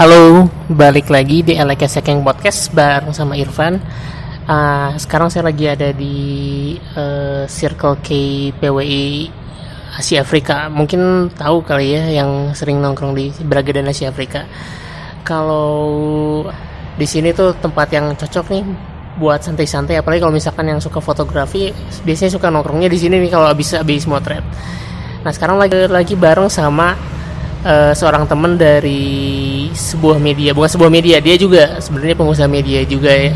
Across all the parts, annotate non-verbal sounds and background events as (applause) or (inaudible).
Halo, balik lagi di LK Sekeng Podcast bareng sama Irfan. Uh, sekarang saya lagi ada di uh, Circle K PWI Asia Afrika. Mungkin tahu kali ya yang sering nongkrong di Braga dan Asia Afrika. Kalau di sini tuh tempat yang cocok nih buat santai-santai apalagi kalau misalkan yang suka fotografi biasanya suka nongkrongnya di sini nih kalau habis habis motret. Nah, sekarang lagi lagi bareng sama uh, seorang teman dari sebuah media bukan sebuah media dia juga sebenarnya pengusaha media juga ya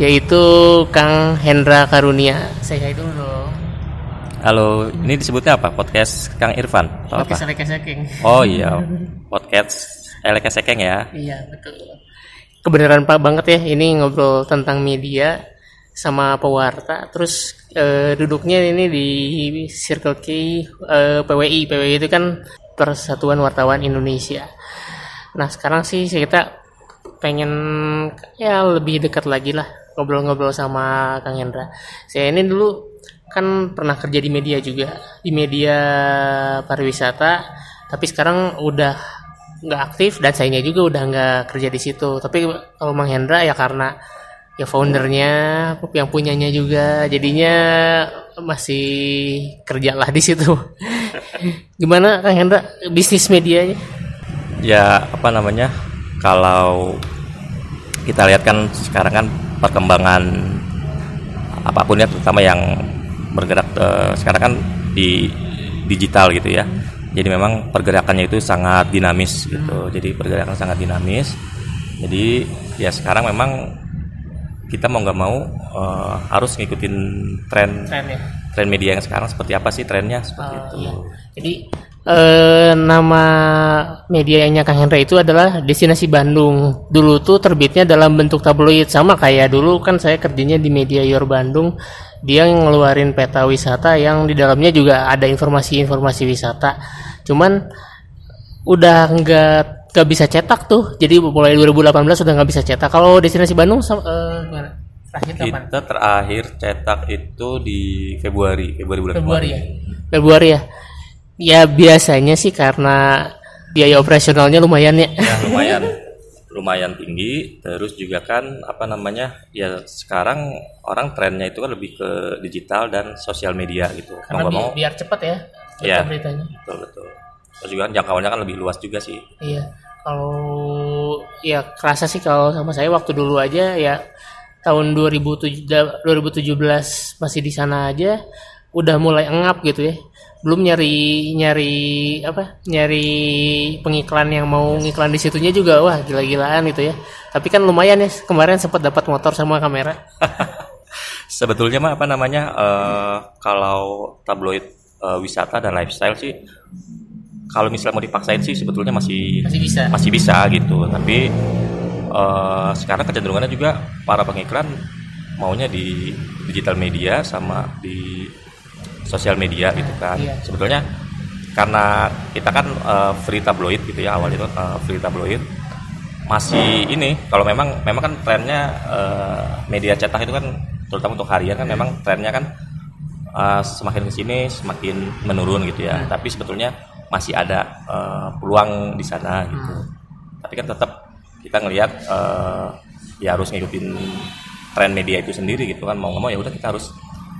yaitu Kang Hendra Karunia saya itu dong Halo, ini disebutnya apa? Podcast Kang Irfan atau podcast apa? Sekeng. Oh iya, podcast Eleka Sekeng ya. Iya betul. Kebenaran pak banget ya ini ngobrol tentang media sama pewarta. Terus eh, duduknya ini di Circle K eh, PWI. PWI itu kan Persatuan Wartawan Indonesia. Nah sekarang sih kita pengen ya lebih dekat lagi lah ngobrol-ngobrol sama Kang Hendra. Saya ini dulu kan pernah kerja di media juga di media pariwisata, tapi sekarang udah nggak aktif dan sayanya juga udah nggak kerja di situ. Tapi kalau Mang Hendra ya karena ya foundernya yang punyanya juga. Jadinya masih kerja lah di situ. (laughs) Gimana kang Hendra? Bisnis medianya? Ya apa namanya? Kalau kita lihat kan sekarang kan perkembangan apa pun ya terutama yang bergerak uh, sekarang kan di digital gitu ya. Jadi memang pergerakannya itu sangat dinamis gitu. Jadi pergerakan sangat dinamis. Jadi ya sekarang memang kita mau nggak mau uh, harus ngikutin tren tren, ya? tren media yang sekarang seperti apa sih trennya seperti uh, itu. Iya. Jadi uh, nama medianya Kang Hendra itu adalah Destinasi Bandung. Dulu tuh terbitnya dalam bentuk tabloid sama kayak dulu kan saya kerjanya di Media Yor Bandung. Dia ngeluarin peta wisata yang di dalamnya juga ada informasi-informasi wisata. Cuman udah nggak nggak bisa cetak tuh. Jadi mulai 2018 sudah nggak bisa cetak. Kalau destinasi Bandung uh, gimana? Terakhir kapan? kita terakhir cetak itu di Februari Februari bulan Februari ya? Februari ya? Ya biasanya sih karena biaya operasionalnya lumayan ya, ya (laughs) lumayan. Lumayan tinggi. Terus juga kan apa namanya ya sekarang orang trennya itu kan lebih ke digital dan sosial media gitu. Karena bi mau. biar cepat ya ya beritanya. Betul betul. Terus juga kan jangkauannya kan lebih luas juga sih. Iya kalau ya kerasa sih kalau sama saya waktu dulu aja ya tahun 2007 2017 masih di sana aja udah mulai engap gitu ya. Belum nyari nyari apa nyari pengiklan yang mau ngiklan di situnya juga wah gila-gilaan gitu ya. Tapi kan lumayan ya kemarin sempat dapat motor sama kamera. (laughs) Sebetulnya mah apa namanya uh, kalau tabloid uh, wisata dan lifestyle sih kalau misalnya mau dipaksain sih sebetulnya masih masih bisa. masih bisa gitu. Tapi uh, sekarang kecenderungannya juga para pengiklan maunya di digital media sama di sosial media gitu kan. Iya. sebetulnya karena kita kan uh, free tabloid gitu ya awal itu uh, free tabloid. Masih ini kalau memang memang kan trennya uh, media cetak itu kan terutama untuk harian kan memang trennya kan uh, semakin ke sini semakin menurun gitu ya. Hmm. tapi sebetulnya masih ada uh, peluang di sana gitu. Hmm. Tapi kan tetap kita ngelihat uh, ya harus ngikutin tren media itu sendiri gitu kan mau nggak mau ya udah kita harus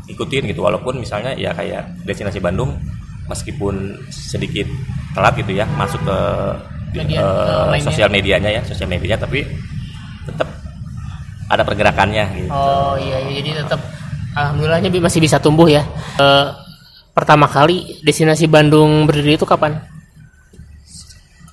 ikutin gitu walaupun misalnya ya kayak destinasi Bandung meskipun sedikit telat gitu ya masuk ke Media, uh, sosial medianya ya sosial medianya tapi tetap ada pergerakannya gitu. Oh iya, iya. jadi tetap alhamdulillahnya masih bisa tumbuh ya. Uh, pertama kali destinasi Bandung berdiri itu kapan?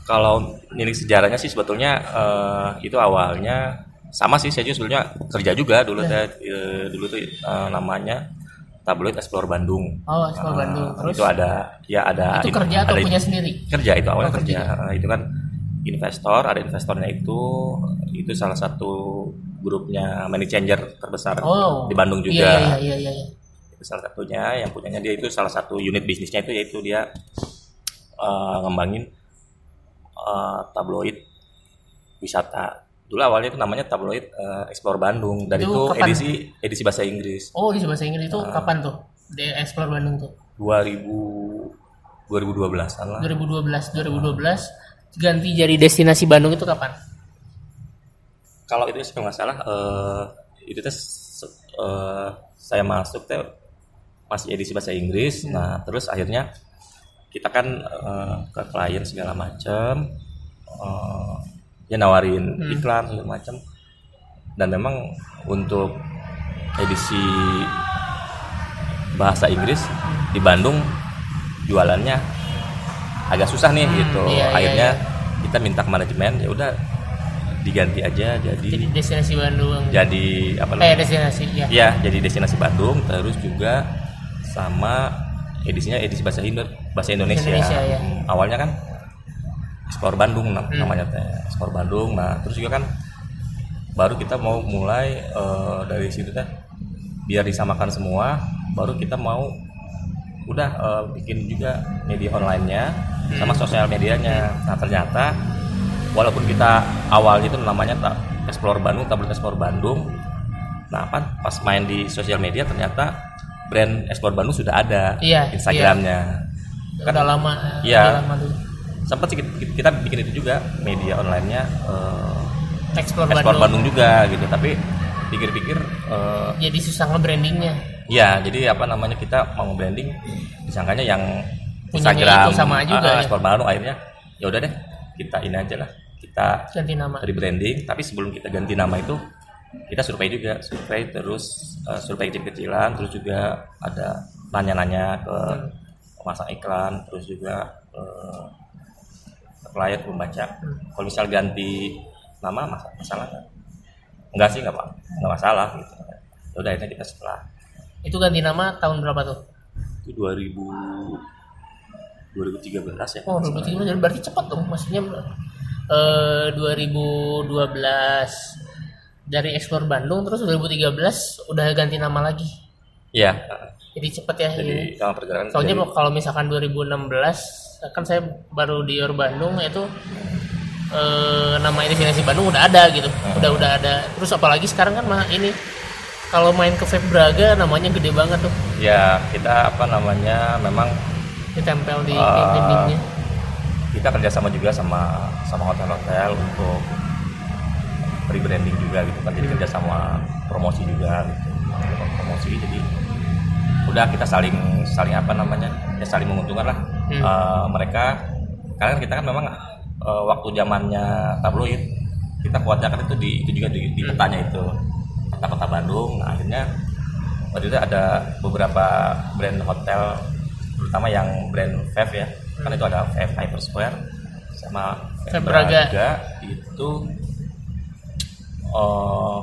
Kalau nilik sejarahnya sih sebetulnya uh, itu awalnya sama sih saya juga sebetulnya kerja juga dulu ya. saya uh, dulu tuh uh, namanya tabloid Explore Bandung. Oh, Explore uh, Bandung. Terus itu ada ya ada itu kerja atau ada, punya sendiri? Kerja itu awalnya oh, kerja. kerja. Uh, itu kan investor, ada investornya itu itu salah satu grupnya money changer terbesar oh, di Bandung juga. Iya, iya, iya, iya salah satunya yang punyanya dia itu salah satu unit bisnisnya itu yaitu dia uh, ngembangin uh, tabloid wisata. Dulu awalnya itu namanya tabloid uh, Explore Bandung dan itu, itu edisi edisi bahasa Inggris. Oh edisi bahasa Inggris itu uh, kapan tuh? Di Explore Bandung tuh? 2000 2012 an lah. 2012 2012 ganti jadi destinasi Bandung itu kapan? Kalau itu sih nggak salah uh, itu tes uh, saya masuk teh masih edisi bahasa Inggris. Hmm. Nah, terus akhirnya kita kan uh, ke klien segala macam uh, ya nawarin hmm. iklan segala macam. Dan memang untuk edisi bahasa Inggris di Bandung jualannya agak susah nih hmm, gitu. Iya, iya akhirnya iya. kita minta ke manajemen ya udah diganti aja jadi, jadi destinasi Bandung jadi apa eh, destinasi ya ya jadi destinasi Bandung terus juga sama edisinya edisi bahasa Indo bahasa Indonesia, Indonesia ya. awalnya kan ekspor Bandung hmm. namanya teh ekspor Bandung nah terus juga kan baru kita mau mulai uh, dari situ teh biar disamakan semua baru kita mau udah uh, bikin juga media onlinenya hmm. sama sosial medianya nah ternyata walaupun kita awalnya itu namanya tak explore Bandung tablet explore Bandung nah apa pas main di sosial media ternyata brand explore Bandung sudah ada iya, Instagramnya. Iya. kan udah lama ya sempat sih kita, bikin itu juga media onlinenya uh, explore, explore Bandung. Bandung juga gitu. Tapi pikir-pikir uh, jadi susah nge-brandingnya. Ya jadi apa namanya kita mau branding disangkanya yang Instagram sama juga uh, ya. explore Bandung akhirnya ya udah deh kita ini aja lah kita ganti nama. rebranding. Tapi sebelum kita ganti nama itu kita survei juga survei terus uh, survei kecil-kecilan terus juga ada nanya-nanya ke pasang iklan terus juga uh, klien membaca hmm. kalau misal ganti nama masalah, masalah kan enggak sih enggak apa enggak masalah gitu ya udah ini kita setelah itu ganti nama tahun berapa tuh itu 2000 2013 ya. Oh, 2013 berarti cepat dong. Maksudnya eh 2012 dari Explore Bandung terus 2013 udah ganti nama lagi. Iya. Jadi cepet ya. Jadi kalau pergerakan. Soalnya dari... kalau misalkan 2016 kan saya baru di Ur Bandung itu eh, nama destinasi Bandung udah ada gitu. Hmm. Udah udah ada. Terus apalagi sekarang kan mah ini kalau main ke Vape Braga namanya gede banget tuh. Ya, kita apa namanya memang ditempel di uh, dindingnya kita kerjasama juga sama sama hotel-hotel untuk rebranding juga gitu kan jadi hmm. kerjasama promosi juga gitu promosi jadi udah kita saling saling apa namanya ya saling menguntungkan lah hmm. uh, mereka karena kita kan memang uh, waktu zamannya tabloid kita kuatnya kan itu di itu juga di, di hmm. petanya itu kota kota Bandung nah, akhirnya waktu itu ada beberapa brand hotel terutama yang brand Vev ya hmm. kan itu ada Vev Hyper Square sama Vev Braga juga itu uh,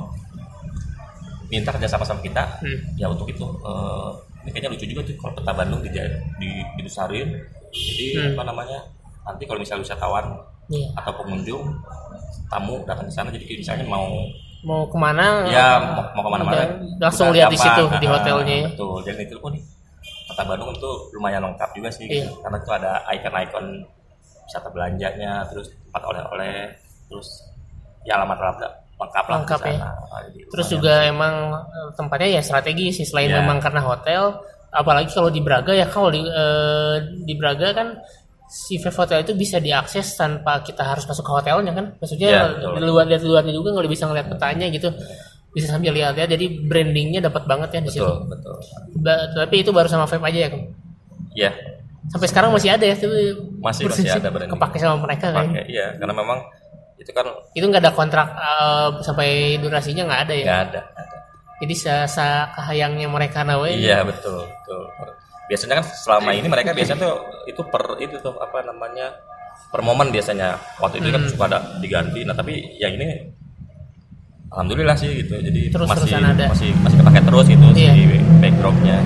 minta kerja sama sama kita hmm. ya untuk itu uh, ini kayaknya lucu juga tuh kalau peta Bandung di, di dibesarin jadi hmm. apa namanya nanti kalau misalnya wisatawan yeah. atau pengunjung tamu datang ke sana jadi misalnya mau mau ke mana ya mau, mau ke mana-mana langsung lihat di situ di hotelnya ya. betul dan itu pun nih kota Bandung itu lumayan lengkap juga sih iya. karena itu ada ikon-ikon wisata belanjanya terus tempat oleh-oleh terus ya alamat-alamat lengkap lah lengkap ya. terus juga sih. emang eh, tempatnya ya strategi sih selain yeah. memang karena hotel. Apalagi kalau di Braga ya kalau di eh, di Braga kan si Vive Hotel itu bisa diakses tanpa kita harus masuk ke hotelnya kan? Maksudnya yeah, di luar dari luarnya juga nggak bisa ngeliat petanya gitu. Bisa sambil lihat ya jadi brandingnya dapat banget ya di situ. Betul tapi itu baru sama vape aja ya iya. Sampai sekarang masih ada ya itu masih masih ada branding. kepake sama mereka kan? Iya. Karena memang itu kan itu nggak ada kontrak uh, sampai durasinya nggak ada ya? Nggak ada, ada. Jadi sa kahayangnya mereka nawe iya betul betul. Biasanya kan selama ini mereka biasanya tuh itu per itu tuh apa namanya per momen biasanya. Waktu itu kan hmm. kan suka ada diganti. Nah tapi yang ini alhamdulillah sih gitu. Jadi terus masih ada. masih masih kepake terus gitu iya. si backdropnya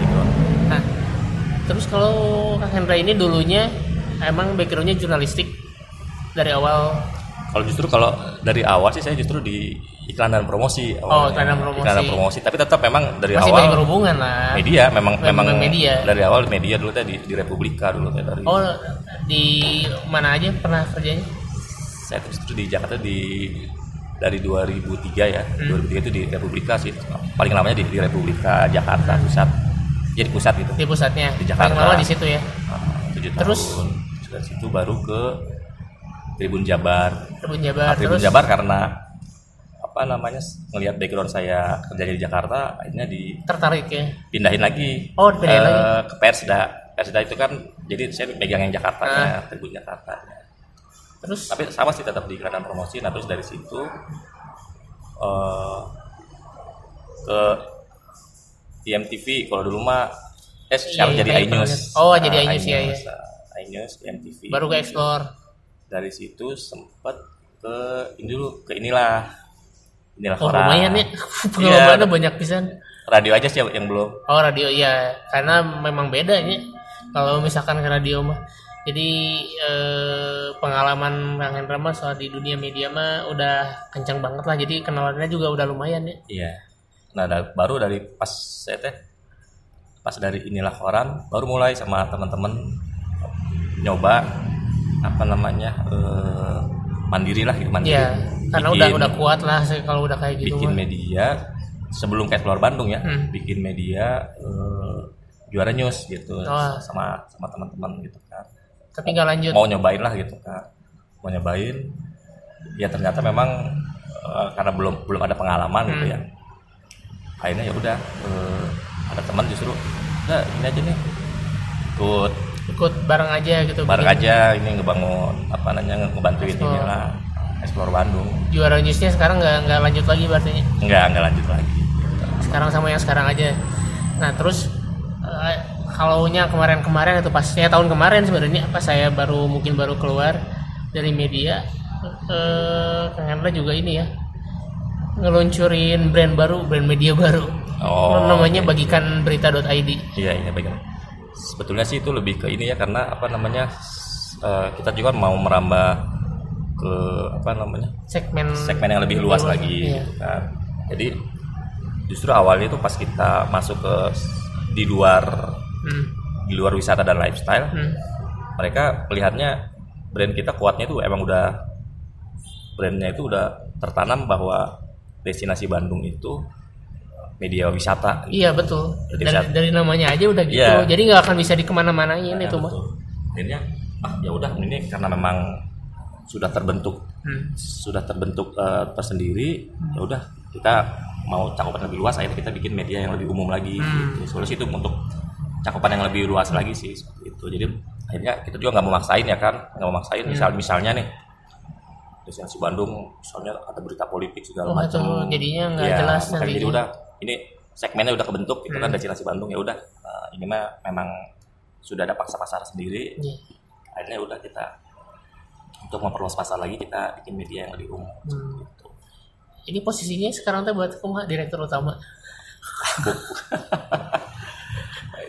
gitu. Nah terus kalau kak Hendra ini dulunya emang backgroundnya jurnalistik dari awal? Kalau justru kalau dari awal sih saya justru di iklan dan promosi awalnya. oh iklan dan promosi iklan dan promosi. tapi tetap memang dari Masih awal berhubungan lah. media memang memang, memang media. dari awal media dulu tadi di, Republika dulu tadi dari oh di mana aja pernah kerjanya? Saya justru di Jakarta di dari 2003 ya. Hmm. 2003 itu di Republika sih. Paling lamanya di, di Republika Jakarta pusat. Jadi pusat gitu. Di pusatnya. Di Jakarta. Paling lama di situ ya? Uh, terus? tahun. dari situ baru ke Tribun Jabar. Tribun Jabar Nah, Tribun terus? Jabar karena apa namanya ngelihat background saya kerja di Jakarta akhirnya tertarik ya? dipindahin lagi. Oh, dipindahin eh, lagi. ke Persda Persda itu kan jadi saya pegang yang Jakarta Ah. Tribun Jakarta. Terus? Tapi sama sih tetap di dan promosi. Nah terus dari situ eh ke IMTV kalau dulu mah eh sekarang Iya, jadi iNews oh, jadi Nah, iNews, iya, iya. nah, iNews IMTV baru ke explore dari situ sempet ke ini dulu ke inilah. Inilah oh Koran. lumayan ya. (laughs) Pengalamannya Iya. banyak pisan. radio aja sih yang belum. Oh radio iya. Karena memang beda ya. Kalau misalkan ke radio mah. Jadi eh, pengalaman Kang Hendra mah soal di dunia media mah udah kencang banget lah. Jadi kenalannya juga udah lumayan ya. Iya. Nah da- baru dari pas saya teh pas dari inilah koran baru mulai sama teman-teman nyoba apa namanya eh, mandiri lah gitu mandiri Iya, karena udah udah kuat lah kalau udah kayak gitu bikin mah. media sebelum ke Explore Bandung ya Hmm. bikin media eh, juara news gitu Oh. sama sama teman-teman gitu kan Tapi nggak lanjut. mau nyobain lah gitu kan mau nyobain ya ternyata memang eh, karena belum belum ada pengalaman gitu Hmm. ya akhirnya ya udah eh, ada teman justru udah ini aja nih ikut Ikut bareng aja gitu. bareng aja ini ngebangun apa namanya ngebantuin ini lah explore Bandung Juara newsnya sekarang nggak nggak lanjut lagi berarti. enggak enggak lanjut lagi Sekarang sama yang sekarang aja. Nah terus eh, kalau nya kemarin-kemarin itu pas ya tahun kemarin sebenarnya pas saya baru mungkin baru keluar dari media eh juga ini ya ngeluncurin brand baru, brand media baru. Oh, namanya bagikan berita.id. Iya iya baik. Sebetulnya sih itu lebih ke ini ya karena apa namanya eh, kita juga mau merambah ke apa namanya Segmen segmen yang lebih luas lagi Iya. gitu kan. Jadi justru awalnya itu pas kita masuk ke di luar Hmm. di luar wisata dan lifestyle, Hmm. mereka melihatnya brand kita kuatnya itu emang udah brandnya itu udah tertanam bahwa destinasi Bandung itu media wisata. Iya betul. Dari, dari namanya aja udah gitu. Iya. Jadi nggak akan bisa dikemana-manain Nah, itu mah. Akhirnya ah ya udah ini karena memang sudah terbentuk Hmm. sudah terbentuk eh, tersendiri ya udah kita mau cakupan lebih luas akhirnya kita bikin media yang lebih umum lagi Hmm. gitu. Soalnya itu untuk cakupan yang lebih luas lagi sih seperti itu jadi akhirnya kita juga nggak mau maksain ya kan nggak mau maksain misal Hmm. misalnya nih destinasi Bandung misalnya ada berita politik segala Oh, macam jadinya nggak Ya, jelas nantinya. jadi udah ini segmennya udah kebentuk itu kan Hmm. destinasi Bandung ya udah eh, ini mah memang sudah ada paksa pasar sendiri Iya. akhirnya udah kita untuk memperluas pasar lagi kita bikin media yang lebih umum Hmm. gitu. Ini posisinya sekarang teh buat kumaha direktur utama. (laughs)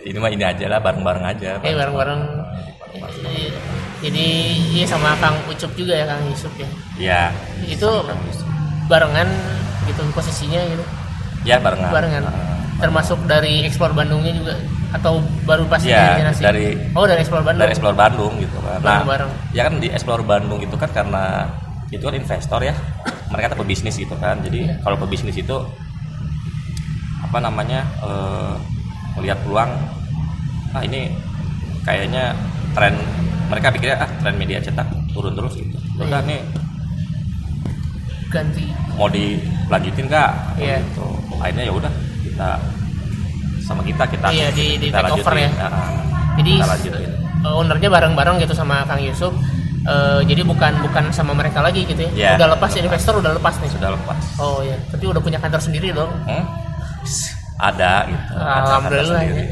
ini mah ini aja lah bareng-bareng aja Eh bareng-bareng. Jadi iya sama Kang Ucup juga ya Kang Yusuf ya. ya Itu barengan gitu posisinya gitu. Ya barengan Barengan. Eh, Termasuk dari ekspor Bandungnya juga atau baru pas destinasi? dari- Oh dari ekspor Bandung. dari Explore Bandung gitu kan nah Bareng-bareng. ya kan di Explore Bandung itu kan karena itu kan investor ya mereka tuh pebisnis gitu kan jadi Iya. kalau pebisnis itu apa namanya eh, melihat peluang ah ini kayaknya tren mereka pikirnya ah tren media cetak turun terus gitu udah nih Ganti. mau dilanjutin nggak Iya. gitu akhirnya ya udah kita sama kita kita Iya, di- di kita take over ya. Ah, Jadi kita lanjutin eh, ownernya bareng-bareng gitu sama Kang Yusuf. Eh, jadi bukan bukan sama mereka lagi gitu ya. Iya, udah lepas lepas. investor udah lepas nih. sudah lepas Oh iya, tapi udah punya kantor sendiri dong. Hmm? ada gitu Alhamdulillah, Kantor sendiri.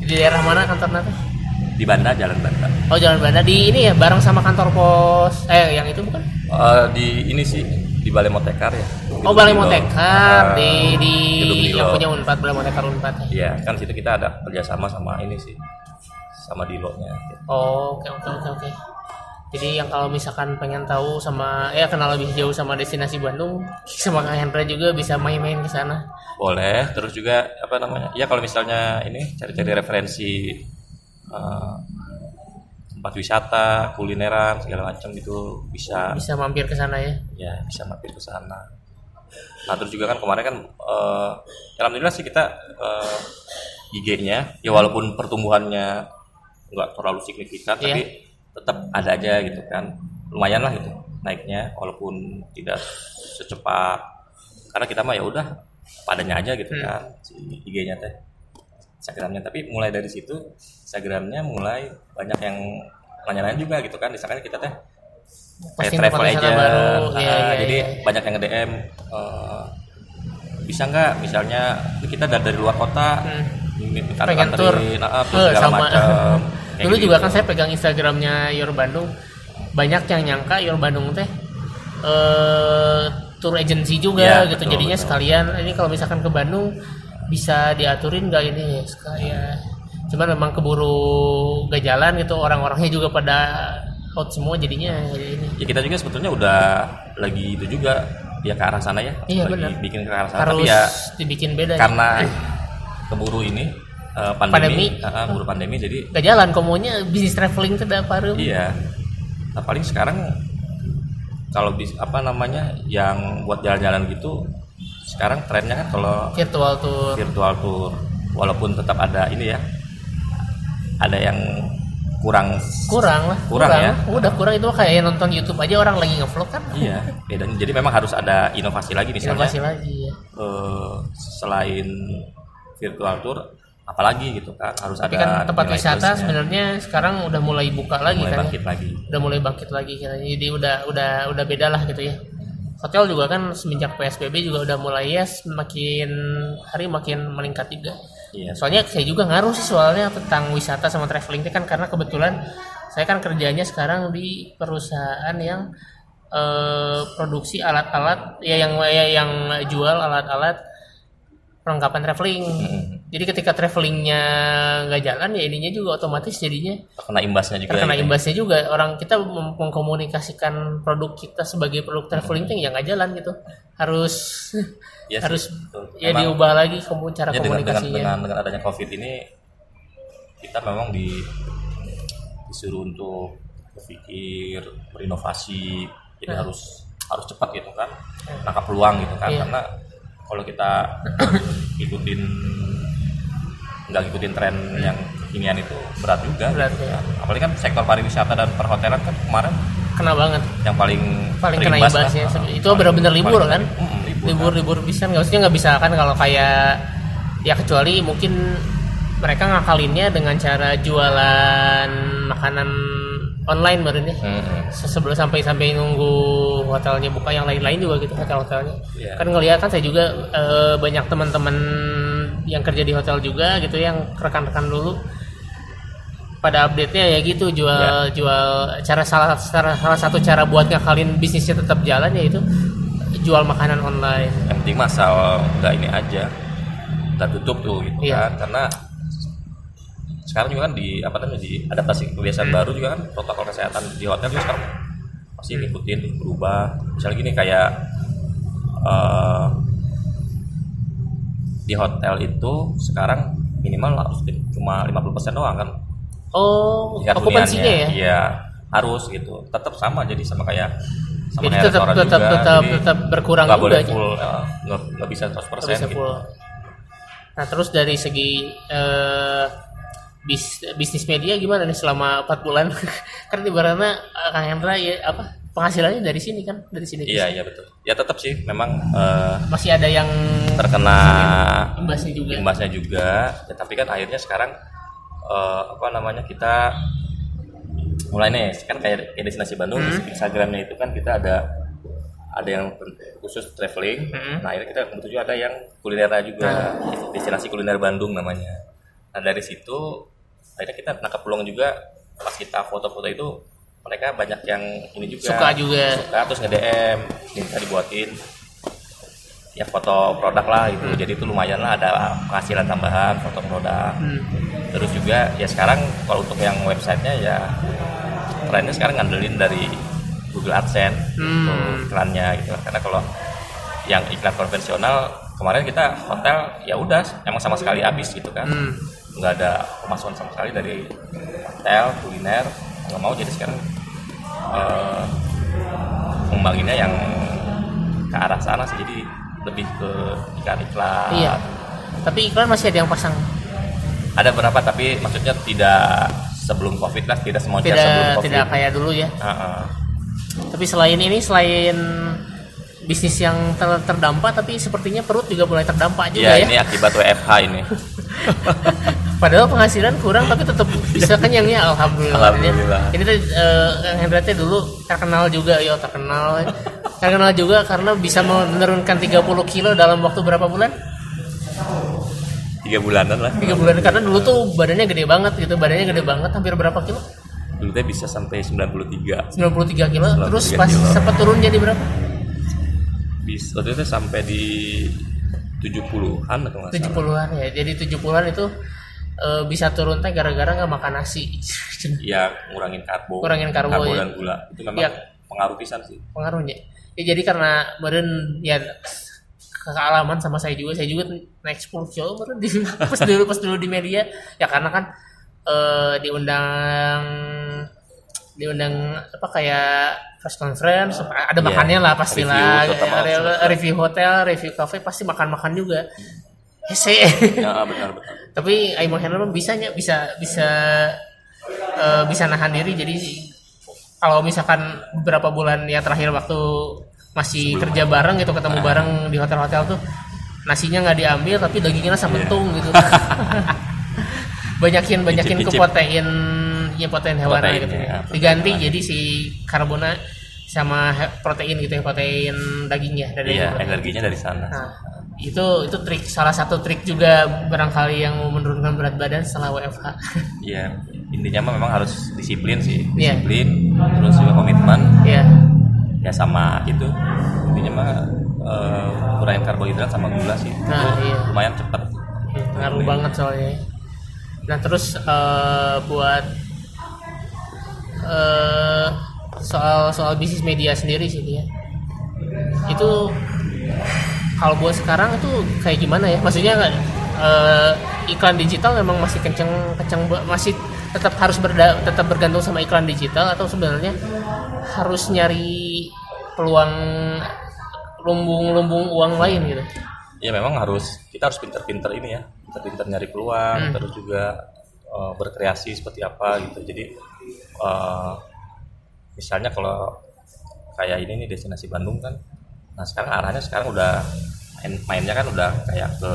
Di daerah mana kantornya tuh? di Banda Jalan Banda Oh Jalan Banda di ini ya bareng sama kantor pos. Eh yang itu bukan? Eh, di ini sih di Balai Motekar ya Oh Balai Motekar di di Gedung Dilo. yang punya Unpad Balai Motekar Unpad ya. Iya kan situ kita ada kerjasama sama ini sih sama Dilo-nya Oh oke oke oke oke. Jadi yang kalau misalkan pengen tahu sama ya kenal lebih jauh sama destinasi Bandung, sama Kang Hendra juga bisa main-main ke sana. boleh terus juga apa namanya ya kalau misalnya ini cari-cari referensi eh, tempat wisata kulineran segala macam gitu bisa Bisa mampir ke sana ya. ya bisa mampir ke sana nah terus juga kan kemarin kan ya alhamdulillah sih kita eh, IG-nya ya walaupun pertumbuhannya nggak terlalu signifikan Iya. tapi tetap ada aja gitu kan lumayan lah gitu naiknya walaupun tidak secepat karena kita mah ya udah padanya aja gitu Hmm. kan si IG-nya teh Instagramnya tapi mulai dari situ Instagramnya mulai banyak yang nanya-nanya juga gitu kan misalkan kita teh kayak travel agent. baru, ah, iya, iya, jadi iya. banyak yang nge-DM eh, bisa nggak? Misalnya kita dari, dari luar kota Hmm. pengen tur. ah, Eh, segala sama. (laughs) dulu juga gitu. kan saya pegang instagramnya Your Bandung. Banyak yang nyangka Your Bandung teh eh tour agency juga Ya, gitu. betul, jadinya betul. sekalian ini kalau misalkan ke Bandung bisa diaturin nggak ini? Sekalian. Cuman memang keburu gak jalan gitu orang-orangnya juga pada out semua jadinya ini. Ya kita juga sebetulnya udah lagi itu juga ya ke arah sana ya. Iya, lagi benar. bikin ke arah sana. Harus tapi ya dibikin beda ya. karena (laughs) keburu ini eh, pandemi, Pandemi. ah, keburu pandemi jadi gak jalan komonya bisnis traveling tuh udah iya. Nah, paling sekarang kalau bis apa namanya yang buat jalan-jalan gitu sekarang trennya kan kalau virtual tour. virtual tour. Walaupun tetap ada ini ya ada yang kurang kurang lah. Kurang ya? udah kurang itu kayak nonton YouTube aja orang lagi ngevlog kan. Iya beda jadi memang harus ada inovasi lagi misalnya. Inovasi lagi ya eh, selain virtual tour apalagi gitu kan harus tapi ada kan tempat wisata sebenarnya sekarang udah mulai buka lagi mulai kan bangkit ya. lagi. Udah mulai bangkit lagi kan jadi udah udah udah beda lah gitu ya. Hotel juga kan semenjak PSBB juga udah mulai ya semakin hari makin meningkat juga iya. Soalnya saya juga ngaruh sih soalnya tentang wisata sama traveling itu kan karena kebetulan saya kan kerjanya sekarang di perusahaan yang eh, produksi alat-alat ya yang ya, yang jual alat-alat perlengkapan traveling. Mm-mm. jadi ketika travelingnya nggak jalan ya ininya juga otomatis jadinya terkena imbasnya juga terkena gitu. imbasnya juga. Orang kita mengkomunikasikan produk kita sebagai produk traveling itu ya nggak jalan gitu. Harus Iya sih, harus betul. ya Memang- diubah lagi komu- cara ya, dengan, dengan, komunikasinya dengan, dengan adanya covid ini kita memang di disuruh untuk berpikir berinovasi jadi Nah. harus harus cepat gitu kan nangkap peluang gitu kan Iya. karena kalau kita ikutin nggak ngikutin tren yang kekinian itu berat juga Berat, gitu ya. kan. apalagi kan sektor pariwisata dan perhotelan kan kemarin kena banget yang paling paling kena imbasnya kan. itu benar-benar libur paling- kan Mm, libur, libur bisa nggak maksudnya nggak bisa kan kalau kayak ya kecuali mungkin mereka ngakalinnya dengan cara jualan makanan online baru nih Mm, mm. sebelum sampai sampai nunggu hotelnya buka yang lain-lain juga gitu hotel-hotelnya Iya. kan ngeliat kan saya juga eh, banyak teman-teman yang kerja di hotel juga gitu yang rekan-rekan dulu pada update-nya ya gitu jual Iya. jual cara salah, salah salah satu cara buat ngakalin bisnisnya tetap jalan yaitu jual makanan online. Yang penting masal nggak ini aja nggak tutup tuh gitu Iya. kan. Karena sekarang juga kan di apa namanya di adaptasi kebiasaan Hmm. baru juga kan protokol kesehatan di hotel juga sekarang masih ngikutin berubah. Misalnya gini kayak eh, di hotel itu sekarang minimal harus cuma 50% doang kan. Oh okupansinya ya? Iya harus gitu. Tetap sama jadi sama kayak sama jadi tetap tetap juga. tetap Jadi tetap berkurang nggak juga boleh aja. full ya, nggak bisa 100% Nggak bisa gitu. full. Nah terus dari segi eh, bis, bisnis media gimana nih selama 4 bulan? (laughs) kan ibaratnya eh, Kang Hendra ya apa penghasilannya dari sini kan dari sini Iya iya betul. Ya tetap sih memang eh, masih ada yang terkena imbasnya juga. imbasnya juga. Ya, tapi kan akhirnya sekarang eh, apa namanya kita mulai nih kan kayak, kayak destinasi Bandung Hmm. di Instagramnya itu kan kita ada ada yang khusus traveling. Hmm. Nah akhirnya kita kebetulan juga ada yang kulinernya juga destinasi kuliner Bandung namanya. Nah dari situ akhirnya kita nangkap peluang juga pas kita foto-foto itu mereka banyak yang ini juga Suka juga. suka terus nge DM minta dibuatin ya foto produk lah itu jadi itu lumayan lah ada penghasilan tambahan foto produk Hmm. terus juga ya sekarang kalau untuk yang websitenya ya trennya sekarang ngandelin dari Google AdSense Hmm. untuk iklannya gitu karena kalau yang iklan konvensional kemarin kita hotel ya udah emang sama sekali habis gitu kan Hmm. nggak ada pemasukan sama sekali dari hotel kuliner nggak mau jadi sekarang membanginnya yang ke arah sana sih jadi lebih ke iklan-iklan Iya. Tapi iklan masih ada yang pasang. ada berapa tapi maksudnya tidak sebelum covid lah tidak semua sebelum Tidak covid tidak kayak dulu ya. Heeh. tapi selain ini selain bisnis yang ter terdampak tapi sepertinya perut juga mulai terdampak juga ya, ya. ini akibat WFH ini. (laughs) Padahal penghasilan kurang tapi tetap bisa kenyang ya alhamdulillah. Alhamdulillah. Ini tuh uh, Kang Hendra dulu terkenal juga ya terkenal. terkenal juga karena bisa menurunkan 30 kilo dalam waktu berapa bulan? Tiga bulanan lah. Tiga bulan karena dulu tuh badannya gede banget gitu, badannya gede banget hampir berapa kilo? Dulu teh bisa sampai 93. 93 kilo. 93 Terus pas kilo. sempat turun jadi berapa? Bisa waktu itu sampai di 70-an atau nggak salah. 70-an ya. Jadi 70-an itu eh, bisa turun teh gara-gara nggak makan nasi. (laughs) Ya ngurangin karbo. Kurangin karbo, ya. dan gula. Itu memang Ya. pengaruh pisan sih. pengaruhnya ya jadi karena meren ya kealaman sama saya juga saya juga naik 10 kilo di (laughs) pas dulu pas dulu di media ya karena kan eh, diundang diundang apa kayak press conference ada Iya. makannya lah pastilah Review, terutama Re- selesai. review hotel review cafe pasti makan makan juga hese Ya (laughs) benar benar. tapi Aimo Henry bisa bisa bisa eh, bisa nahan diri jadi kalau misalkan beberapa bulan ya terakhir waktu masih kerja bareng gitu ketemu bareng di hotel-hotel tuh nasinya nggak diambil tapi dagingnya rasa mentung gitu (laughs) banyakin banyakin ke protein ya protein hewan Protein, gitu ya, protein diganti hewan. jadi si karbona sama protein gitu ya protein daging ya dari Iya, daging. energinya dari sana. Nah, itu itu trik salah satu trik juga barangkali yang mau menurunkan berat badan setelah WFH. Iya, intinya mah memang harus disiplin sih. Iya. Disiplin, terus juga komitmen. ya, Ya sama itu. Intinya mah eh, kurangin karbohidrat sama gula sih. Nah, itu iya. lumayan cepat. ngaruh banget soalnya. Nah, terus eh, buat eh, soal soal bisnis media sendiri sih dia. Itu kalau buat sekarang itu kayak gimana ya? Maksudnya eh, iklan digital memang masih kenceng kenceng masih tetap harus berda, tetap bergantung sama iklan digital atau sebenarnya harus nyari peluang lumbung-lumbung uang lain gitu. Ya memang harus kita harus pinter-pinter ini ya, pinter-pinter nyari peluang, Hmm. terus juga eh, berkreasi seperti apa gitu. Jadi eh, misalnya kalau kayak ini nih destinasi Bandung kan, nah sekarang arahnya sekarang udah main, mainnya kan udah kayak ke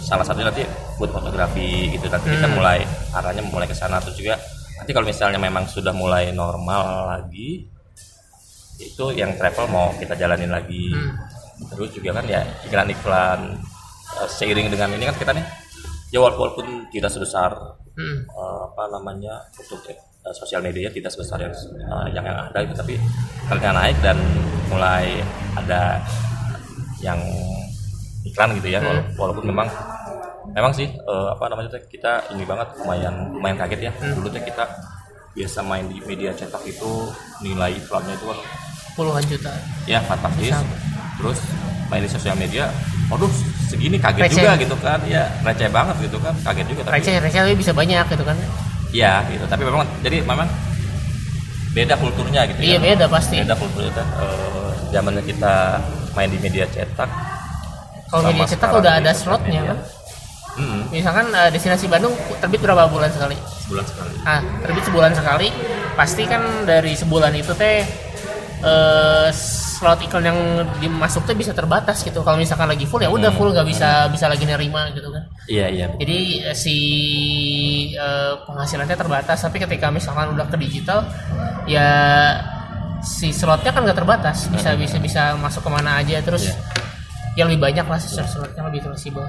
salah satunya nanti buat fotografi gitu nanti kita Hmm. mulai arahnya mulai ke sana terus juga nanti kalau misalnya memang sudah mulai normal lagi itu yang travel mau kita jalanin lagi Hmm. terus juga kan ya iklan-iklan eh, seiring dengan ini kan kita nih ya walaupun tidak sebesar Hmm. eh, apa namanya untuk eh, sosial media tidak sebesar yang eh, yang yang ada itu tapi karena naik dan mulai ada yang iklan gitu ya Hmm. wala- walaupun memang memang sih eh, apa namanya kita ini banget lumayan lumayan kaget ya Hmm. dulu kita biasa main di media cetak itu nilai iklannya itu kan puluhan juta. ya fantastis terus main di sosial media waduh segini kaget Receh. juga gitu kan ya receh banget gitu kan kaget juga tapi Receh receh tapi bisa banyak gitu kan. ya gitu tapi memang jadi memang beda kulturnya gitu Iya ya beda pasti. beda kulturnya kan eh, zamannya kita main di media cetak Kalau media cetak udah ada slotnya media. kan. Mm-mm, Misalkan eh, destinasi Bandung terbit berapa bulan sekali? sebulan sekali Ah, terbit sebulan sekali. Pasti kan dari sebulan itu teh eh, slot iklan yang dimasuk tuh bisa terbatas gitu. Kalau misalkan lagi full ya udah Hmm. full nggak bisa bisa lagi nerima gitu kan. iya iya Jadi eh, si eh, penghasilannya terbatas. Tapi ketika misalkan udah ke digital ya si slotnya kan nggak terbatas. Bisa bisa bisa masuk ke mana aja terus. Iya. yang lebih banyak lah slot slotnya lebih fleksibel.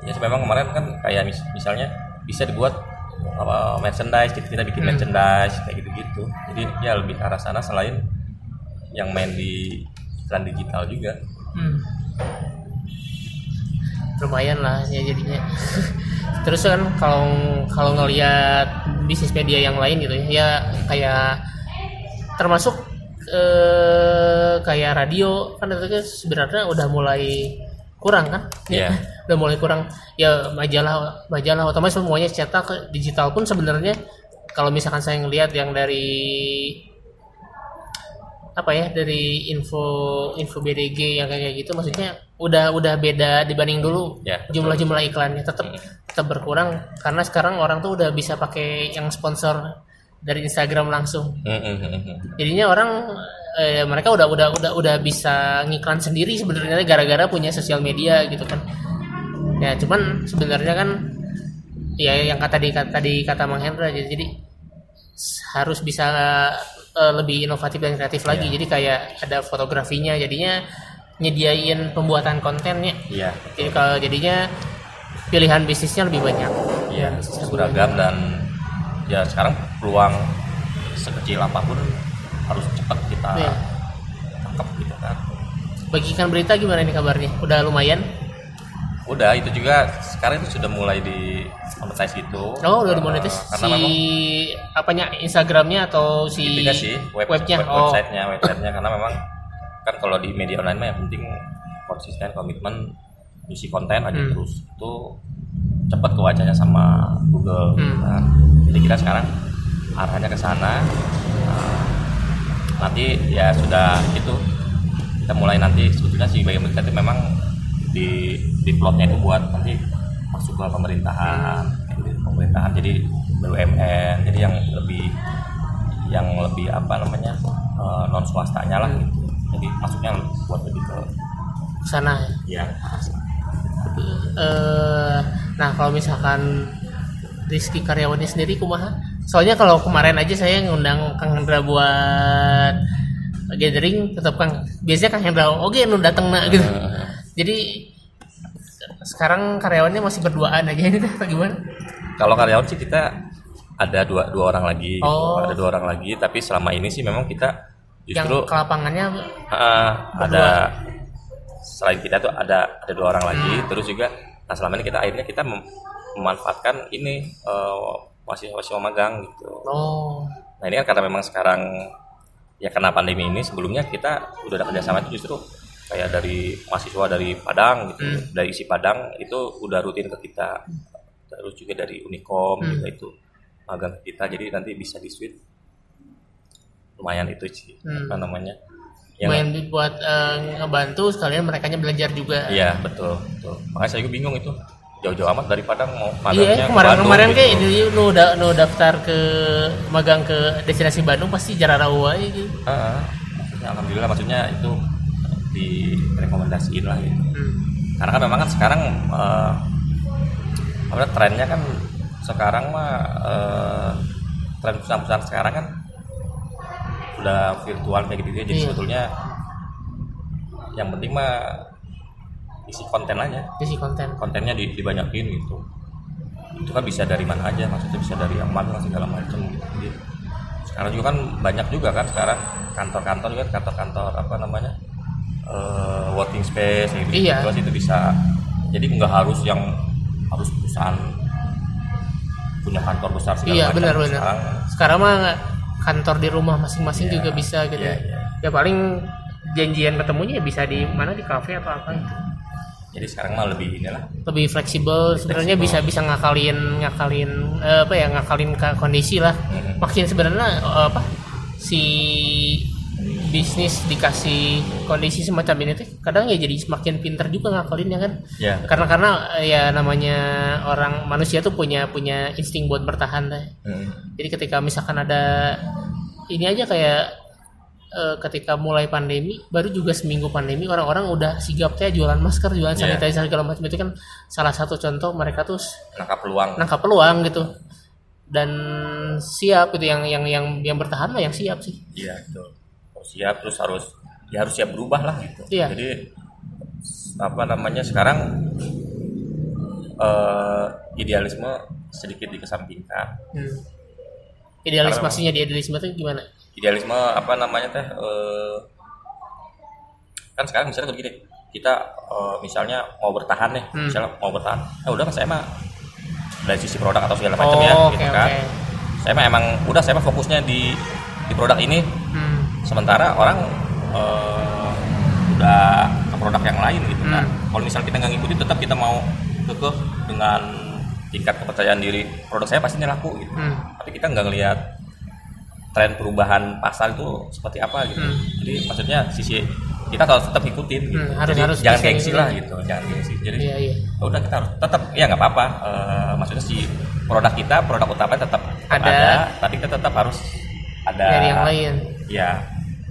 ya memang kemarin kan kayak mis- misalnya bisa dibuat apa merchandise kita kita bikin Hmm. merchandise kayak gitu-gitu jadi ya lebih ke arah sana selain yang main di iklan digital juga Hmm. Lumayan lah ya jadinya. (laughs) Terus kan kalau kalau ngelihat bisnis media yang lain gitu ya, ya kayak termasuk eh, kayak radio kan itu kan sebenarnya udah mulai kurang kan? Iya. (laughs) udah mulai kurang. Ya majalah majalah otomatis semuanya cetak digital pun sebenarnya kalau misalkan saya ngelihat yang dari apa ya dari info info BDG yang kayak gitu maksudnya udah udah beda dibanding dulu. Ya, jumlah-jumlah iklannya tetap tetap berkurang karena sekarang orang tuh udah bisa pakai yang sponsor dari Instagram langsung. Jadinya orang eh, mereka udah udah udah udah bisa ngiklan sendiri sebenarnya gara-gara punya sosial media gitu kan. Ya cuman sebenarnya kan ya yang kata di kata di kata Mang Hendra jadi harus bisa uh, lebih inovatif dan kreatif lagi. Yeah. Jadi kayak ada fotografinya jadinya nyediain pembuatan kontennya. Iya. Jadi kalau jadinya pilihan bisnisnya lebih banyak. Iya, beragam dan ya sekarang peluang sekecil apa pun harus cepat kita yeah. tangkap gitu kan. Bagikan berita gimana nih kabarnya? Udah lumayan? Udah, itu juga sekarang itu sudah mulai di monetize gitu. Oh, udah dimonetize. Uh, si memang, apanya Instagramnya atau si sih, web, webnya, web, oh. websitenya, websitenya karena memang kan kalau di media online mah yang penting konsisten, komitmen, isi konten aja hmm. terus itu cepat ke wajahnya sama Google. Hmm. Nah, jadi kita sekarang arahnya ke sana. Nah, nanti ya sudah itu kita mulai nanti sebetulnya sih bagian itu memang di di plotnya itu buat nanti masuk ke pemerintahan gitu, pemerintahan. Jadi BUMN jadi yang lebih yang lebih apa namanya uh, non swastanya lah gitu. Jadi masuknya buat lebih ke sana ya? Uh, nah kalau misalkan Rizky karyawannya sendiri kumaha? Soalnya kalau kemarin aja saya ngundang Kang Hendra buat gathering tetap Kang biasanya Kang Hendra oke okay, nu datang nak gitu. Uh jadi sekarang karyawannya masih berduaan aja ini atau gimana? Kalau karyawan sih kita ada dua dua orang lagi, gitu. oh. ada dua orang lagi. Tapi selama ini sih memang kita justru yang ke lapangannya uh, ada selain kita tuh ada ada dua orang lagi. Hmm. Terus juga, nah selama ini kita akhirnya kita mem memanfaatkan ini uh, masih masih magang gitu. Oh. Nah ini kan karena memang sekarang ya karena pandemi ini sebelumnya kita udah ada kerjasama itu justru kayak dari mahasiswa dari Padang gitu hmm. dari isi Padang itu udah rutin ke kita terus juga dari Unikom hmm. juga itu magang kita jadi nanti bisa di suite lumayan itu sih hmm. apa namanya yang lumayan buat uh, ngebantu sekalian mereka belajar juga iya betul betul makanya saya juga bingung itu jauh-jauh amat dari Padang mau magangnya iya, kemarin Bandung, kemarin gitu. kayak ini nu udah nu daftar ke magang ke destinasi Bandung pasti jarak rawa gitu. Uh, alhamdulillah maksudnya itu direkomendasiin lah gitu hmm. karena kan memang kan sekarang uh, apa trennya kan sekarang mah uh, tren perusahaan-perusahaan sekarang kan udah virtual kayak gitu, -gitu jadi iya. sebetulnya yang penting mah isi konten aja isi konten kontennya dibanyakin gitu itu kan bisa dari mana aja maksudnya bisa dari yang magang segala macam gitu. Jadi, sekarang juga kan banyak juga kan sekarang kantor-kantor juga kantor-kantor apa namanya uh, working space gitu. Iya. Terus itu bisa jadi nggak harus yang harus perusahaan punya kantor besar segala iya, benar benar. Sekarang, sekarang mah kantor di rumah masing-masing iya, juga bisa gitu. Iya, iya. Ya paling janjian ketemunya ya bisa di mana di kafe atau apa gitu. Jadi sekarang mah lebih inilah. Lebih fleksibel. Sebenarnya bisa bisa ngakalin ngakalin uh, apa ya ngakalin ke kondisi lah. Hmm. Makin sebenarnya uh, apa si bisnis dikasih kondisi semacam ini tuh kadang ya jadi semakin pinter juga ngakalin ya kan. Ya, karena karena ya namanya orang manusia tuh punya punya insting buat bertahan deh hmm. jadi ketika misalkan ada ini aja kayak uh, ketika mulai pandemi baru juga seminggu pandemi orang-orang udah sigap teh jualan masker jualan yeah. sanitizer segala macam itu kan salah satu contoh mereka tuh nangkap peluang. nangkap peluang gitu. Dan siap gitu yang yang yang yang bertahan lah yang siap sih. Iya betul siap terus harus ya harus siap berubah lah gitu iya. jadi apa namanya sekarang uh, idealisme sedikit dikesampingkan hmm. idealisme maksudnya di idealisme itu gimana idealisme apa namanya teh uh, kan sekarang misalnya begini kita uh, misalnya mau bertahan nih hmm. misalnya mau bertahan nah udah kan saya mah dari sisi produk atau segala macam oh, ya gitu okay, kan okay. saya mah emang udah saya mah fokusnya di di produk ini hmm sementara orang uh, udah ke produk yang lain gitu kan hmm. kalau misal kita nggak ngikutin tetap kita mau kekeh dengan tingkat kepercayaan diri produk saya pasti laku gitu hmm. tapi kita nggak ngelihat tren perubahan pasar itu seperti apa gitu hmm. jadi maksudnya sisi kita harus tetap ikutin gitu. Hmm, harus, jadi harus jangan gengsi lah gitu jangan gengsi jadi iya, iya. Ya udah kita harus tetap ya nggak apa-apa uh, maksudnya si produk kita produk utama tetap tetap Ada. ada. tapi kita tetap harus ada dari yang lain. Ya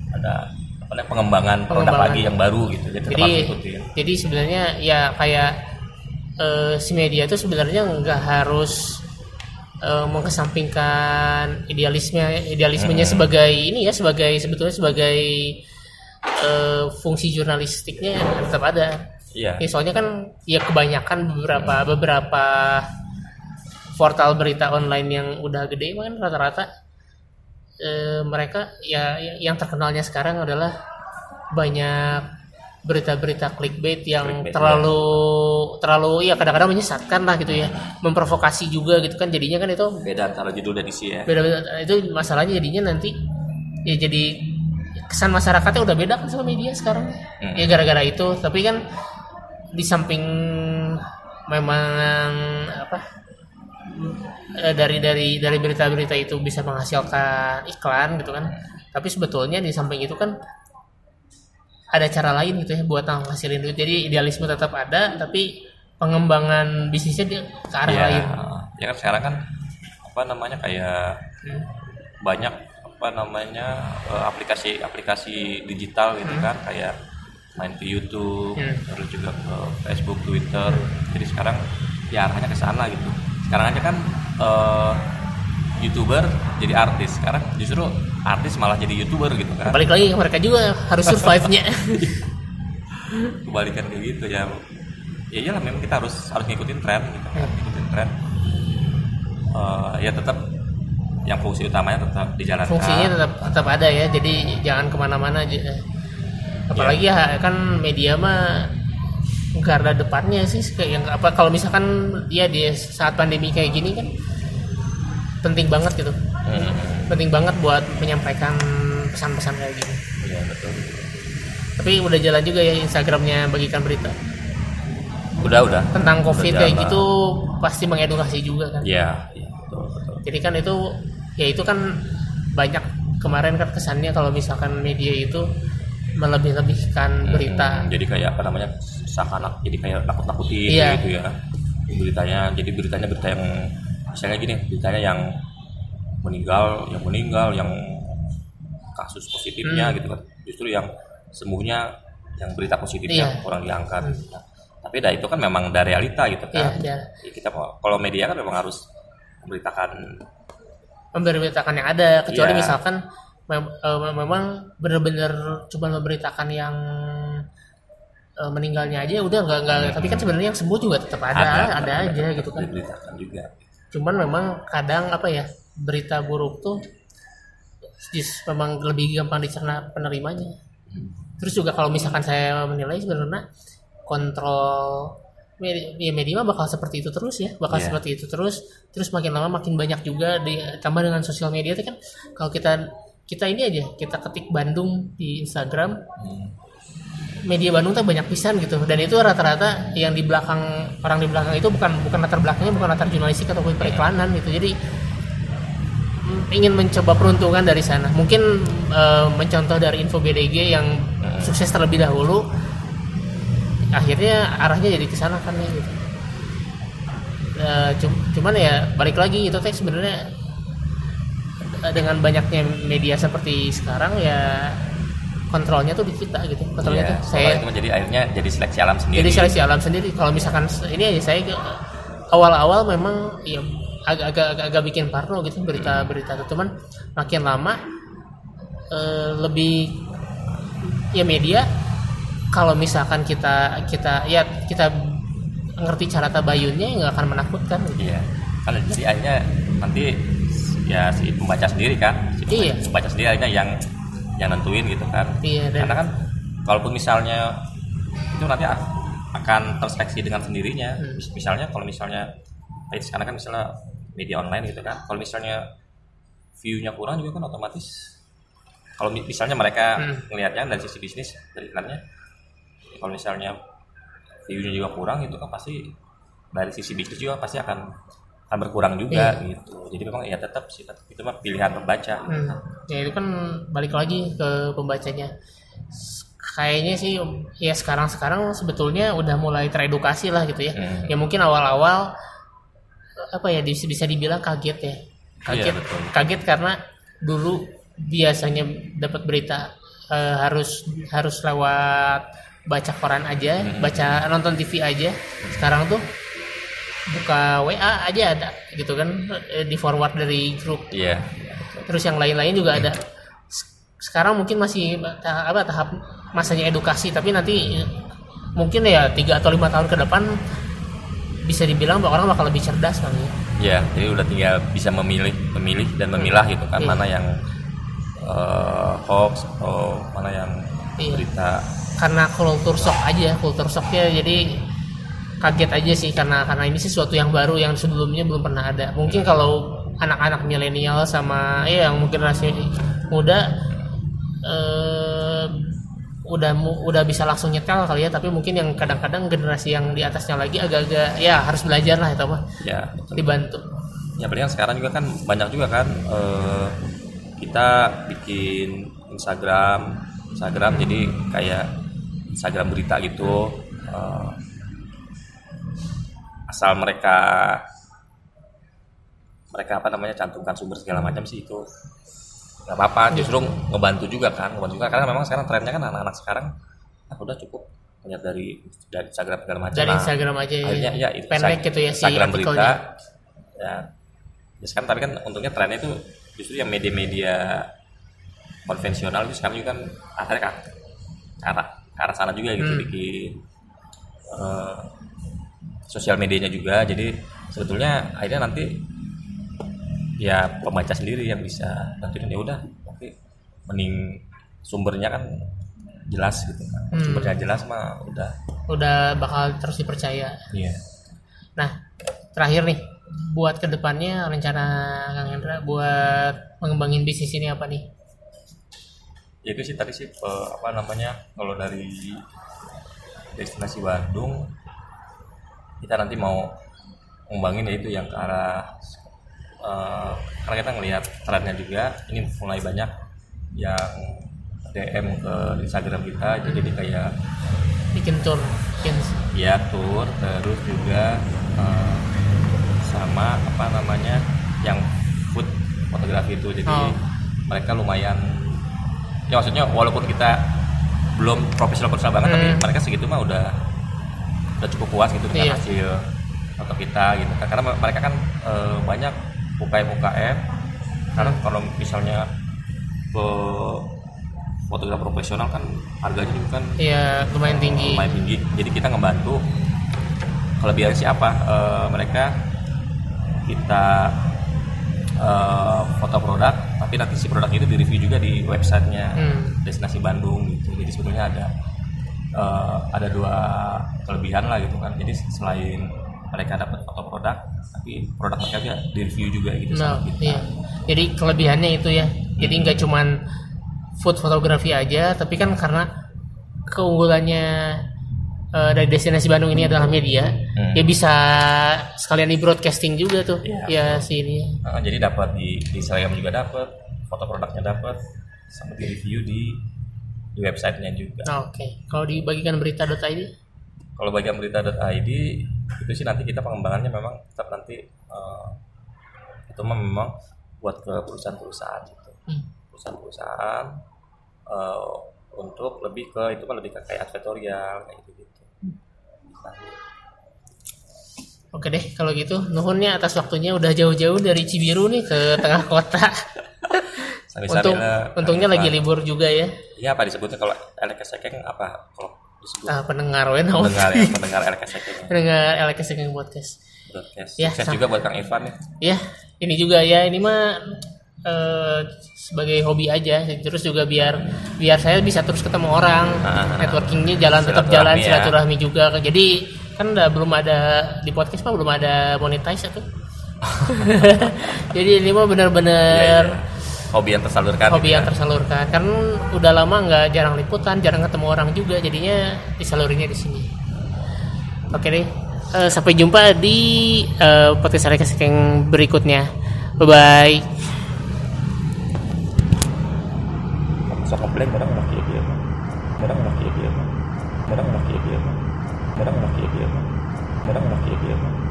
ada apa namanya, pengembangan, produk Pengembangan. lagi yang baru gitu jadi jadi harus ikutin. jadi sebenarnya ya kayak eh, si media itu sebenarnya nggak harus eh, mengesampingkan idealisme idealismenya Hmm. sebagai ini ya sebagai sebetulnya sebagai eh, fungsi jurnalistiknya tetap ada. Iya. Ya soalnya kan ya kebanyakan beberapa beberapa portal berita online yang udah gede kan rata-rata eh, mereka ya ya- yang terkenalnya sekarang adalah banyak berita-berita clickbait yang Clickbait, terlalu terlalu ya kadang-kadang menyesatkan lah gitu ya. Memprovokasi juga gitu kan. Jadinya kan itu beda antara judul dan isi ya. Beda-beda itu masalahnya jadinya nanti ya jadi kesan masyarakatnya udah beda kan sama media sekarang. Hmm. ya gara-gara itu. Tapi kan di samping memang apa eh, dari dari dari berita-berita itu bisa menghasilkan iklan gitu kan. Tapi sebetulnya di samping itu kan ada cara lain gitu ya buat menghasilin duit. Jadi idealisme tetap ada tapi pengembangan bisnisnya dia ke arah Iya, lain. ya kan sekarang kan apa namanya kayak Hmm. banyak apa namanya eh, aplikasi-aplikasi digital gitu kan kayak main ke YouTube Hmm. terus juga ke Facebook Twitter. Jadi sekarang ya arahnya ke sana gitu sekarang aja kan eh, youtuber jadi artis. Sekarang justru artis malah jadi youtuber gitu kan. Balik lagi mereka juga harus survive-nya. (laughs) Kebalikan kayak gitu ya. Ya iyalah memang kita harus harus ngikutin tren gitu kan ngikutin tren. Eh, ya tetap yang fungsi utamanya tetap dijalankan. Fungsinya tetap tetap ada ya jadi jangan ke mana-mana aja. Apalagi ya kan media mah garda depannya sih kayak yang apa kalau misalkan dia di saat pandemi kayak gini kan penting banget gitu. Hmm, penting banget buat menyampaikan pesan-pesan kayak gini. Iya betul. Tapi udah jalan juga ya Instagramnya bagikan berita. Udah udah. Tentang covid Udah kayak jalan. gitu pasti mengedukasi juga kan. Iya iya betul betul. Jadi kan itu ya itu kan banyak kemarin kan kesannya kalau misalkan media itu melebih-lebihkan berita. Hmm, jadi kayak apa namanya seakan jadi kayak nakut nakutin Iya. gitu ya beritanya jadi beritanya berita yang misalnya gini beritanya yang meninggal yang meninggal yang kasus positifnya Hmm. gitu kan justru yang sembuhnya yang berita positifnya Iya. kurang diangkat Nah, tapi dah itu kan memang dari realita gitu Iya, kan iya. Ya, kita kalau media kan memang harus memberitakan memberitakan yang ada kecuali Iya. misalkan mem- eh, memang benar-benar cuma memberitakan yang eh, meninggalnya aja udah nggak nggak tapi kan sebenarnya yang sembuh juga tetap ada ada, aja tetap gitu kan. Diberitakan juga. Cuman memang kadang apa ya berita buruk tuh just memang lebih gampang dicerna penerimanya. Terus juga kalau misalkan saya menilai sebenarnya kontrol media, ya media mah bakal seperti itu terus ya bakal Iya. seperti itu terus. Terus makin lama makin banyak juga ditambah dengan sosial media itu kan kalau kita kita ini aja kita ketik Bandung di Instagram Hmm. Media Bandung tuh banyak pisan gitu. Dan itu rata-rata yang di belakang orang di belakang itu bukan bukan latar belakangnya bukan latar jurnalistik ataupun periklanan gitu. Jadi mm, ingin mencoba peruntungan dari sana. Mungkin eh, mencontoh dari info BDG yang sukses terlebih dahulu akhirnya arahnya jadi ke sana kan ya gitu. Cum- cuman ya balik lagi itu teh sebenarnya eh, dengan banyaknya media seperti sekarang ya kontrolnya tuh di kita gitu. Kontrolnya Iya, tuh saya. kalau itu jadi akhirnya jadi seleksi alam sendiri. Jadi seleksi alam sendiri. Kalau misalkan ini aja saya awal-awal memang ya agak-agak agak, agak bikin parno gitu berita-berita itu cuman makin lama eh, lebih ya media kalau misalkan kita kita ya kita ngerti cara tabayunnya ya nggak akan menakutkan gitu. Iya, kan jadi akhirnya nanti ya si pembaca sendiri kan, si pembaca, Iya. pembaca sendiri akhirnya yang yang nentuin gitu kan. Iya, dan- Karena kan kalaupun misalnya itu nanti akan terseleksi dengan sendirinya. Hmm. Mis- Misalnya kalau misalnya sekarang kan misalnya media online gitu kan, kalau misalnya view-nya kurang juga kan otomatis kalau mi- misalnya mereka Hmm. dari sisi bisnis dari iklannya kalau misalnya view-nya juga kurang itu kan pasti dari sisi bisnis juga pasti akan akan berkurang juga gitu jadi memang ya tetap sih tetap itu mah pilihan pembaca Hmm, ya itu kan balik lagi ke pembacanya. Kayaknya sih ya sekarang-sekarang sebetulnya udah mulai teredukasi lah gitu ya. Hmm. Ya mungkin awal-awal apa ya bisa bisa dibilang kaget ya. kaget Iya, betul. kaget karena dulu biasanya dapat berita eh, harus harus lewat baca koran aja Hmm. baca nonton TV aja sekarang tuh buka WA aja ada gitu kan eh, di forward dari grup. Iya. Terus yang lain-lain juga ada. Sekarang mungkin masih tahap apa tahap masanya edukasi tapi nanti eh, mungkin ya tiga atau lima tahun ke depan bisa dibilang bahwa orang bakal lebih cerdas kali ya. Ya jadi udah tinggal bisa memilih memilih dan memilah gitu kan. Iya. mana yang eh, hoax atau mana yang Iya. berita. Karena kultur shock aja kultur shocknya jadi kaget aja sih karena karena ini sesuatu yang baru yang sebelumnya belum pernah ada. Mungkin kalau anak-anak milenial sama ya yang mungkin generasi muda eh, udah udah bisa langsung nyetel kali ya tapi mungkin yang kadang-kadang generasi yang di atasnya lagi agak-agak ya harus belajar lah itu mah ya betul. dibantu. Ya paling kan sekarang juga kan banyak juga kan eh, kita bikin Instagram. Instagram jadi kayak Instagram berita gitu eh, asal mereka mereka apa namanya cantumkan sumber segala macam sih itu. Nggak apa-apa justru ngebantu juga kan ngebantu juga. Karena memang sekarang trennya kan anak-anak sekarang ah udah cukup lihat dari dari Instagram segala macam. Dari Nah, Instagram aja ya, akhirnya ya itu pendek gitu ya si Instagram berita ya. Ya sekarang tapi kan untungnya trennya itu justru yang media-media konvensional itu sekarang juga kan akhirnya ke arah ke arah sana juga gitu Hmm. bikin eh, sosial medianya juga. Jadi sebetulnya akhirnya nanti ya pembaca sendiri yang bisa tentuin ya udah tapi mending sumbernya kan jelas gitu kan Hmm. sumbernya jelas mah udah. Udah bakal terus dipercaya. Iya. Nah, terakhir nih, buat ke depannya rencana Kang Hendra buat mengembangin bisnis ini apa nih? Ya, itu sih tadi sih eh, apa namanya kalau dari destinasi Bandung kita nanti mau ngembangin ya itu yang ke arah eh, karena kita ngelihat trennya juga ini mulai banyak yang DM ke Instagram kita itu jadi kayak Bikin tour, bikin ya tour terus juga eh, sama apa namanya yang food fotografi itu jadi Oh. mereka lumayan ya maksudnya walaupun kita belum profesional profesional banget tapi Hmm. mereka segitu mah udah udah cukup puas gitu dengan Iya. hasil foto kita gitu kan karena mereka kan eh, banyak UKM UKM karena Hmm. kalau misalnya ke fotografer profesional kan harganya juga kan ya lumayan tinggi. lumayan tinggi jadi kita ngebantu kelebihan siapa Eh, mereka kita eh, foto produk tapi nanti si produk itu direview juga di websitenya Hmm. destinasi Bandung gitu jadi sebetulnya ada eh, ada dua kelebihan lah gitu kan jadi selain mereka dapat foto produk tapi produk mereka juga direview juga gitu Nah, sama kita iya. Jadi kelebihannya itu ya. Jadi nggak cuman food fotografi aja, tapi kan karena keunggulannya eh, dari destinasi Bandung ini adalah media, Hmm. ya bisa sekalian di broadcasting juga tuh. Ya si ini. Nah, jadi dapat di, di Instagram juga dapat foto produknya dapat sama di review di di websitenya juga. Nah, Oke, kalau dibagikan berita.id, kalau bagian berita.id itu sih nanti kita pengembangannya memang tetap nanti eh, itu memang buat ke perusahaan-perusahaan gitu. Hmm. perusahaan-perusahaan eh, untuk lebih ke itu kan lebih ke kayak advertorial kayak gitu gitu Oke deh, kalau gitu. Nuhunnya atas waktunya udah jauh-jauh dari Cibiru nih ke tengah kota. (laughs) Untung, untungnya lagi libur juga ya. Iya apa disebutnya kalau LKSekeng apa kalau disebut Ah, pendengar we naon. pendengar ya pendengar LKSekeng (laughs) Pendengar LKS yang podcast. broadcast Ya, sukses sama. juga buat Kang Ivan ya Ya, ini juga ya, ini mah eh, sebagai hobi aja. Terus juga biar biar saya bisa terus ketemu orang, Ah. networkingnya jalan tetap jalan, Silaturahmi ya. silaturahmi juga. Jadi kan udah belum ada di podcast mah belum ada monetize atau. (laughs) (laughs) Jadi ini mah benar-benar Iya, iya. Hobi yang tersalurkan hobi gitu yang ya. tersalurkan. Kan udah lama nggak jarang liputan, jarang ketemu orang juga. Jadinya disalurinnya di sini. Oke deh. Eh, sampai jumpa di eh, podcast Arekas yang berikutnya. Bye bye.